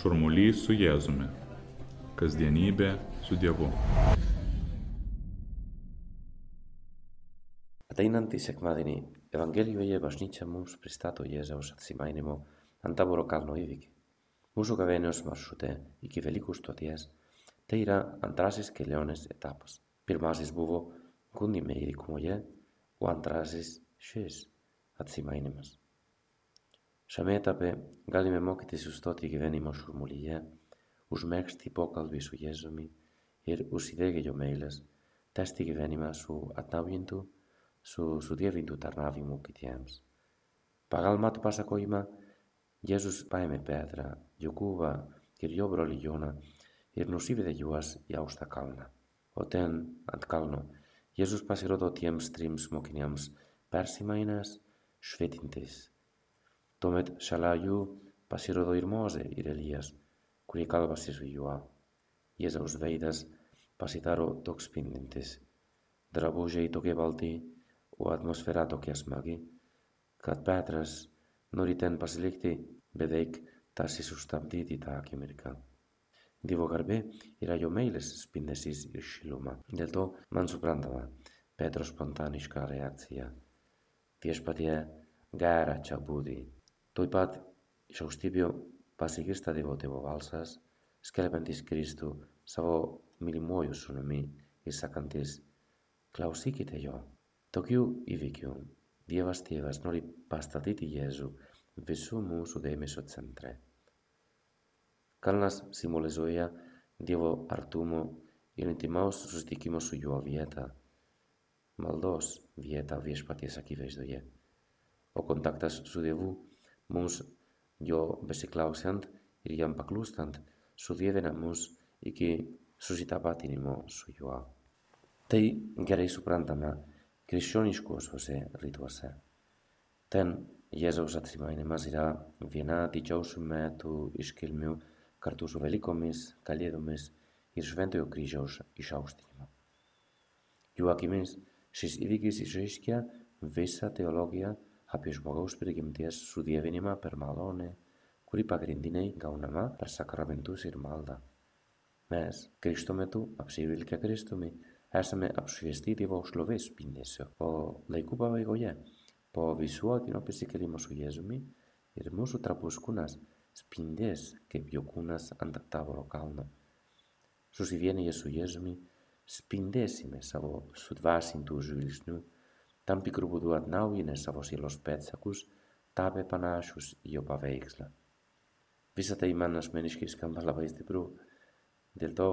Šurmulys su Jėzumi. Kasdienybė su Dievu. Ateinantį sekmadienį Evangelijoje bažnyčia mums pristato Jėzaus atsimainymo ant taboro kalno įvykį. Mūsų gavėnios maršrute iki Velykų stoties tai yra antrasis kelionės etapas. Pirmasis buvo gundymai dykumoje, o antrasis šis atsimainimas. Σαμέ τα πε, γκάλι με μόκι τη σωστότη γυβένη μα χουρμουλιγέ, ους μέχρι τη πόκαλ του ισουγέζομη, ηρ ους ιδέγε γιο μέιλε, τέστη γυβένη μας σου ατάβιν του, σου σου διεύην του ταρνάβι μου και τιέμ. Παγάλμα του πας ακόγημα, γέζους πάει με πέτρα, γιουκούβα, κυριό βρολιγιώνα, ηρ νουσίβιδε γιουά για ους τα κάλνα. Οτέν, αντ κάλνο, γέζους πας ηρώτο τιέμ τριμ μοκινιέμ, πέρσιμα είναι σφίτιν της. Tuomet šalia jų pasirodo ir Mozė ir Elijas, kurie kalbasi su juo. Jėzaus veidas pasidaro toks spindintis, drabužiai tokie balti, o atmosfera tokia smagi, kad Petras nori ten pasilikti beveik tarsi sustabdyti tą akimirką. Dievo garbė yra jo meilės spindesis ir šiluma. Dėl to man suprantama Petro spontaniška reakcija. Viešpatie, gera čia būti. Tuoj pat iš aukštybių pasigirsta Dievo tėvo balsas, skelbiantis Kristų savo mylimuoju sūnumi ir sakantis, klausykite jo. Tokių įvykių Dievas tėvas nori pastatyti Jėzų visų mūsų dėmesio centre. Kalnas simbolizuoja Dievo artumo ir intimaus susitikimo su juo vietą, maldos vietą viešpaties akivaizdoje, o kontaktas su Dievu mums jo besiklausiant ir jam paklūstant, sudievina mus iki susitapatinimo su juo. Tai gerai suprantama krikščioniškuosiuose rytuose. Ten Jėzaus atsimainimas yra viena didžiausių metų iškilmių kartu su Velykomis, Kalėdomis ir Šventojo kryžiaus išaukštinimu. Jų akimis šis įvykis išreiškia visą teologiją Απίος βογός πήρε και μητίας σου διεβίνημα περμαλώνε, κουρί παγριντίνε γκαουναμά περ σακραμεντού σιρμάλδα. Μες, Κρίστο με του, αψίβιλ και Κρίστο μη, έσαμε αψουγεστή διεβοσλοβής πίνδεσαι, ο λαϊκού παπαϊγωγέ, που ο βυσουό την όπιση και δημοσουγέζουμε, ηρμούσου τραπουσκούνας, σπινδές και βιοκούνας ανταπτάβολο κάλνο. Σου συβιένει για σου γέζουμε, σπινδές είμαι σαβό, tam tikrų būdų atnaujinę savo sielos pėdsakus, tapę panašus į jo paveikslą. Visą tai man asmeniškai skamba labai stipru, dėl to,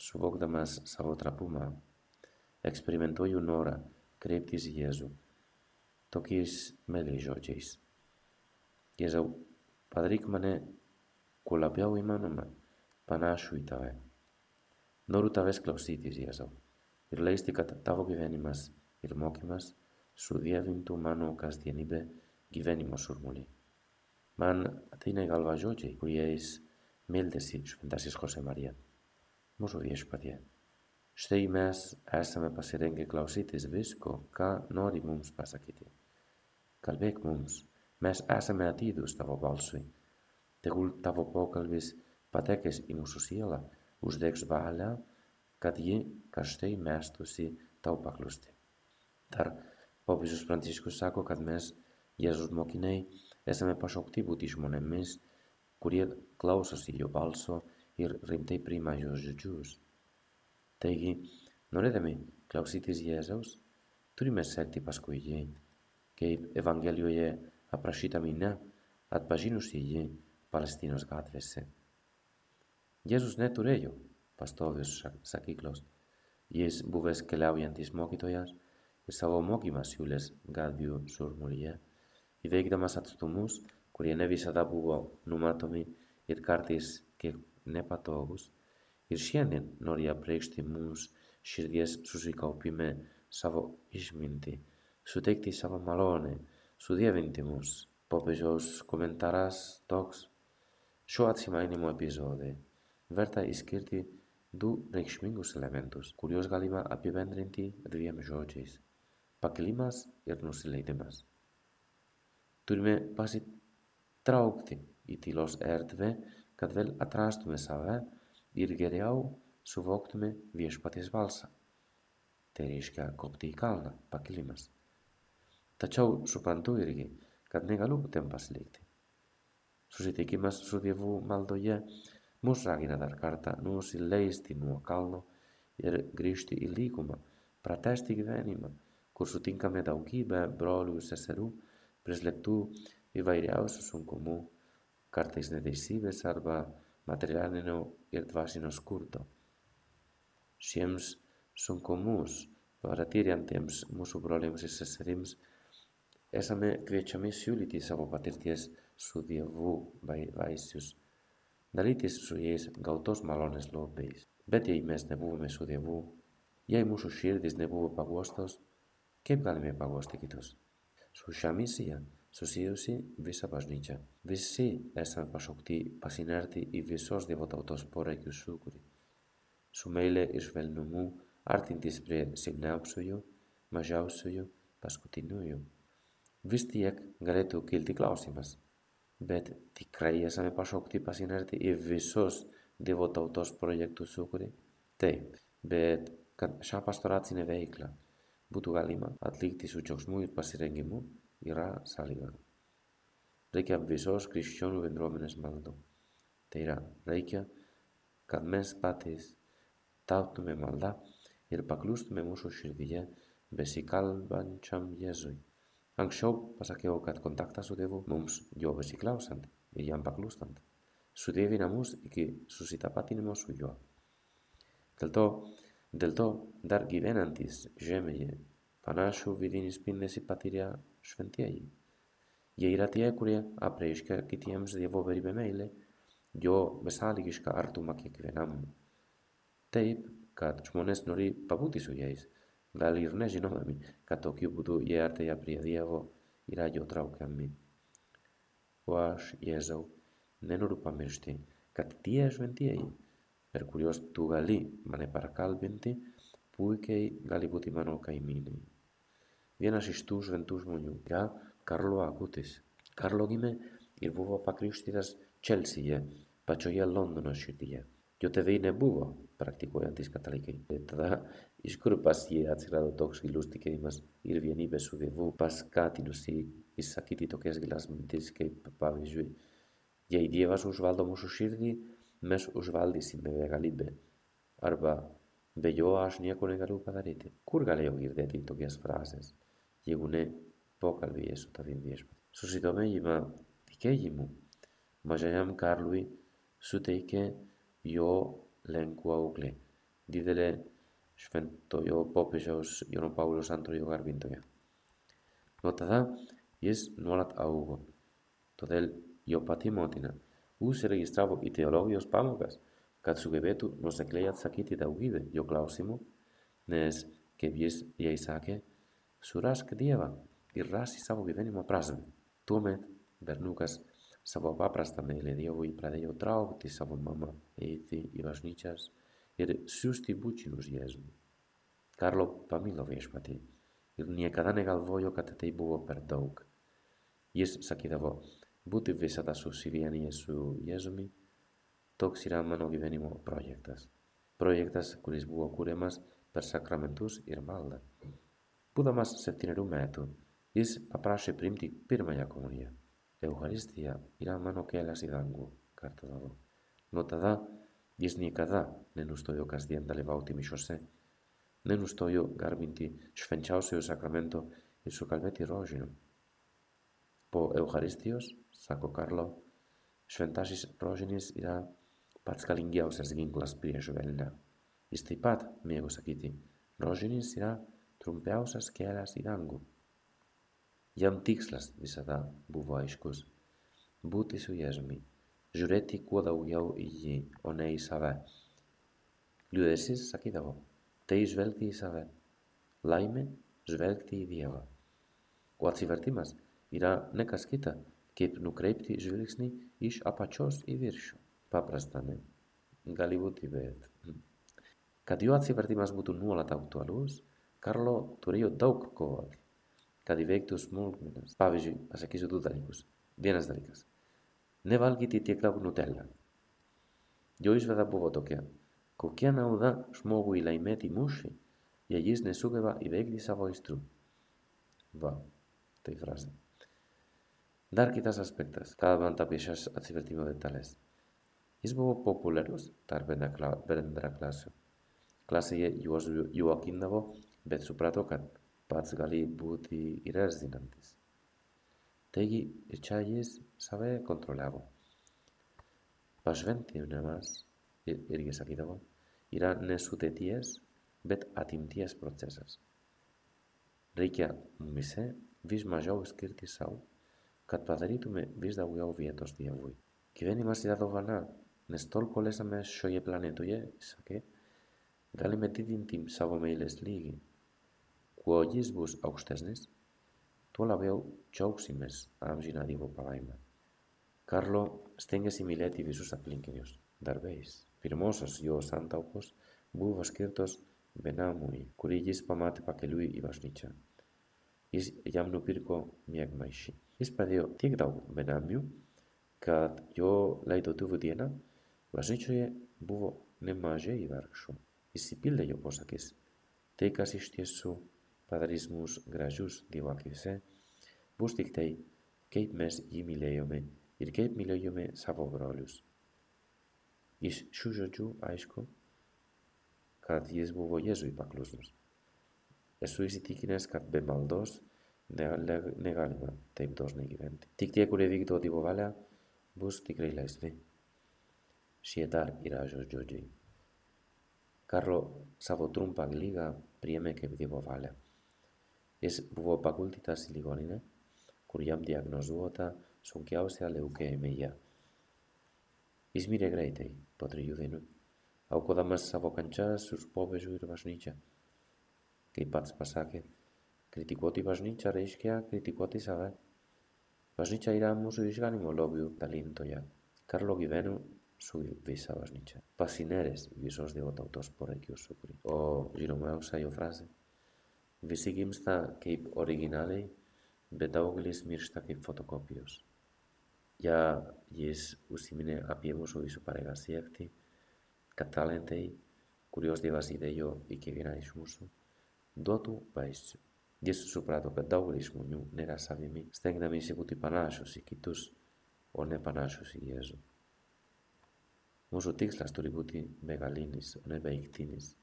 suvokdamas savo trapumą, eksperimentuoju norą kreiptis į Jėzų tokiais meiliais žodžiais. Jėzau, padaryk mane kuo labiau įmanoma panašų į tave. Noriu tavęs klausytis, Jėzau, ir leisti, kad tavo gyvenimas ir mokymas σου διεύειν του μάνου καστιεν είπε κυβένι. Μαν αθήνα η γαλβαζότη που είσαι μίλτεση σου φεντάσεις Χωσέ Μαρία. Μου σου διεύει πατιέ. Στο έσαμε πασιρέγγε κλαουσίτης βίσκο κα νόρι μουμς πασακίτη. Καλβέκ μουμς, μες έσαμε ατίδους στα βοβάλσουι. Τεγούλ τα βοπόκαλβις πατέκες η μουσουσίαλα, ους δέξ βάλα, κατ γι καστέ ημέας τουσι τα Popiežius Pranciškus sako, kad mes, Jėzus mokiniai, esame pašaukti būti žmonėmis, kurie klausosi jo balso ir rimtai priima jo žodžius. Taigi, norėdami klausytis Jėzaus, turime sekti paskui jį, kaip Evangelijoje aprašyta minė, atpažinusi jį Palestinos gatvėse. Jėzus neturėjo pastovius sakyklos. Jis buvęs keliaujantis mokytojas, ir savo mokymą siūlęs gatvių šurmulyje, įveikdamas atstumus, kurie ne visada buvo numatomi ir kartais kiek nepatogus, ir šiandien nori apreikšti mums širdies susikaupime savo išmintį, suteikti savo malonę, sudievinti mus. Popiežiaus komentaras toks. Šio atsimainimo epizode verta išskirti du reikšmingus elementus, kuriuos galima apibendrinti dviem žodžiais pakilimas ir nusileidimas. Turime pasitraukti į tylos erdvę, kad vėl atrastume save ir geriau suvoktume viešpaties balsą. Tai reiškia kopti į kalną, pakilimas. Tačiau suprantu irgi, kad negaliu ten pasilikti. Susitikimas su Dievu maldoje mus ragina dar kartą nusileisti nuo kalno ir grįžti į lygumą, pratesti gyvenimą, kur sutinkame daugybę brolių ir seserų, prislėgtų įvairiausių sunkumų, kartais neteisybės arba materialinio ir dvasinio skurdo. Šiems sunkumus patiriantiems mūsų broliams ir seserims esame kviečiami siūlyti savo patirties su Dievu vaisius, dalytis su jais gautos malonės lobiais. Bet jei mes nebuvome su Dievu, jei mūsų širdis nebuvo paguostos, kaip galime paguosti kitus? Su šią misiją susijusi visa bažnyčia. Visi esame pašaukti pasinerti į visos Dievo tautos poreikių sūkurį. Su meilė ir švelnumu artintis prie silpniausiųjų, mažiausiųjų, paskutiniųjų. Vis tiek galėtų kilti klausimas, bet tikrai esame pašaukti pasinerti į visos Dievo tautos projektų sūkurį? Taip, bet kad šią pastoracinę veiklą būtų galima atlikti su džiaugsmu ir pasirengimu, yra sąlyga. Reikia visos krikščionių bendruomenės maldų. Tai yra, reikia, kad mes patys tautume maldą ir paklustume mūsų širdyje besikalbančiam Jėzui. Anksčiau pasakiau, kad kontaktas su Dievu mums jo besiklausant ir jam paklustant sudėvina mus iki susitapatinimo su juo. Dėl to, dėl to dar gyvenantis žemėje panašų vidinį spindesį patyrė šventieji. Jie yra tie, kurie apreiškia kitiems Dievo beribę meilę, jo besąlygišką artumą kiekvienam. Taip, kad žmonės nori pabūti su jais, gal ir nežinodami, kad tokiu būdu jie artėja prie Dievo yra jo traukiami. O aš, Jėzau, nenoriu pamiršti, kad tie šventieji, per kuriuos tu gali mane prakalbinti, puikiai gali būti mano kaimynai. Vienas iš tų šventų žmonių yra Karlo Akutis. Karlo gimė ir buvo pakrikštytas Čelsyje, pačioje Londono širdyje. Jo tėvai nebuvo praktikuojantis katalikai. Tada iš kur pas jie atsirado toks gilus tikėjimas ir vienybė su Dievu paskatinusi įsakyti tokias gilas mintis kaip pavyzdžiui Jei Dievas užvaldo mūsų širdį, mes užvaldysime begalybę. Arba be jo aš nieko negaliu padaryti. Kur galėjau girdėti tokias frazes, jeigu ne pokalbyje su tavim viešpat. Susidomėjimą tikėjimu mažajam Karlui suteikė jo lenkų auklė, didelė šventojo popiežiaus Jono Paulius antrojo garbintoje. Nuo tada jis nuolat augo. Todėl jo pati motina užsiregistravo į teologijos pamokas, kad sugebėtų nusekliai atsakyti daugybę jo klausimų, nes, kaip jis jai sakė, surask Dievą ir rasi savo gyvenimo prasme. Tuomet bernukas savo paprastą meilę Dievui pradėjo traukti savo mamą, eiti į bažnyčias ir siūsti bučinus Jėzui. Karlo pamilo viešpatį ir niekada negalvojo, kad tai buvo per daug. Jis sakydavo, būti visada susivienyje su Jėzumi, toks yra mano gyvenimo projektas. Projektas, kuris buvo kuriamas per sakramentus ir maldą. Būdamas septynerių metų, jis paprašė priimti pirmąją komuniją. Euharistija yra mano kelias į dangų, kartodavo. Nuo tada jis niekada nenustojo kasdien dalyvauti mišiose, nenustojo garbinti švenčiausiojo sakramento ir sukalbėti rožinių. Po Euharistijos sako Karlo, šventasis rožinis yra pats galingiausias ginklas prieš velnę. Jis taip pat mėgo sakyti, rožinis yra trumpiausias kelias į dangų. Jam tikslas visada buvo aiškus - būti su Jėzumi, žiūrėti kuo daugiau į jį, o ne į save. Liudesis sakydavo, tai žvelgti į save, laimė žvelgti į Dievą. O atsivertimas yra ne kas kita, kaip nukreipti žvilgsnį iš apačios į viršų. Paprastame. Gali būti, bet. Kad jo atsivertimas būtų nuolat aktualus, Karlo turėjo daug kovoti, kad įveiktų smulkmenas. Pavyzdžiui, pasakysiu du dalykus. Vienas dalykas. Nevalgyti tiek daug Nutella. Jo išvada buvo tokia. Kokia nauda žmogui laimėti mūšį, jei jis nesugeba įveikti savo aistrų? Va, tai frazė. dar quitas aspectas, cada banda pixas a divertimo dentales. Is bobo populeros, dar benda, cla benda clase. Clase ye juos joakin bet supratokat, patz gali buti irares dinantiz. Tegi, echayes sabe, kontrolavo. Pas venti, une mas, e, irgesaki dago, ira nesute bet atimties procesas. Rikia, mise, vis majau eskirti sau, kad padarytume vis daugiau vietos Dievui. Gyvenimas yra dovana, nes tol kol esame šioje planetoje, sakė, galime didinti savo meilės lygį. Kuo jis bus aukštesnis, tuo labiau džiaugsimės amžiną Dievo palaimą. Carlo stengėsi mylėti visus aplinkinius darbais. Pirmosios jo santaupos buvo skirtos Benamui, kurį jis pamatė pakeliui į bažnyčią. Jis jam nupirko miegmaišį. Jis padėjo tiek daug benamių, kad jo laidotuvų dieną bažnyčioje buvo nemažai vargšų. Įsipildė jo posakis. Tai, kas iš tiesų padarys mus gražius Dievo akise, bus tik tai, kaip mes jį mylėjome ir kaip mylėjome savo brolius. Iš šių žodžių aišku, kad jis buvo Jėzui paklusnus. Esu įsitikinęs, kad be maldos negalima taip dažnai gyventi. Tik tie, kurie vykdo Dievo valią, bus tikrai laisvi. Šie dar yra žodžiai. Karlo savo trumpą lygą priėmė kaip Dievo valią. Jis buvo paguldytas į ligoninę, kur jam diagnozuota sunkiausia leukemija. Jis mirė greitai, po trijų dienų aukodamas savo kančias už popiežių ir bažnyčią. Kaip pats pasakė, kritikuoti bažnyčią reiškia kritikuoti save. Bažnyčia yra mūsų išganimo lobių dalintoje. Karlo gyveno su visa bažnyčia. Pasineres visos Dievo tautos poreikius sukuri. O žinomiausia jo frazė. Visi gimsta kaip originaliai, bet daugelis miršta kaip fotokopijos. Ja jis užsiminė apie mūsų visų pareigą siekti, kad talentai, kuriuos Dievas įdėjo iki viena iš mūsų, duotų vaisių. Jis suprato, kad daugelis žmonių nėra savimi, stengdamiesi būti panašus į kitus, o ne panašus į Jėzų. Mūsų tikslas turi būti begalinis, o ne baigtinis.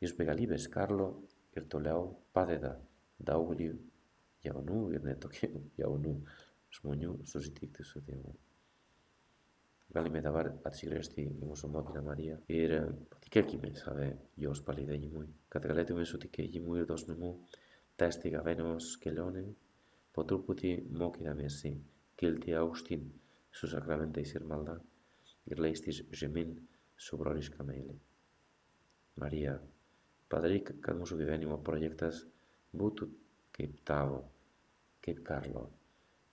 Iš begalybės Karlo ir toliau padeda daugelį jaunų ir netokių jaunų žmonių susitikti su Dievu galime dabar atsigręžti į mūsų motiną Mariją ir patikėkime save jos palydėjimui, kad galėtume su tikėjimu ir dosnumu tęsti gavėnios kelionę, po truputį mokydamiesi kilti aukštyn su sakramentais ir malda ir leistis žemyn su broliška meilė. Marija, padaryk, kad mūsų gyvenimo projektas būtų kaip tavo, kaip Karlo,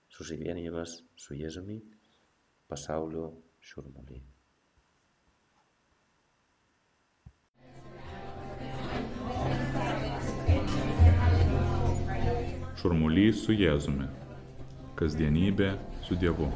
susivienijimas su Jėzumi, pasaulio šurmuly. Šurmulys su Jėzumi. Kasdienybė su Dievu.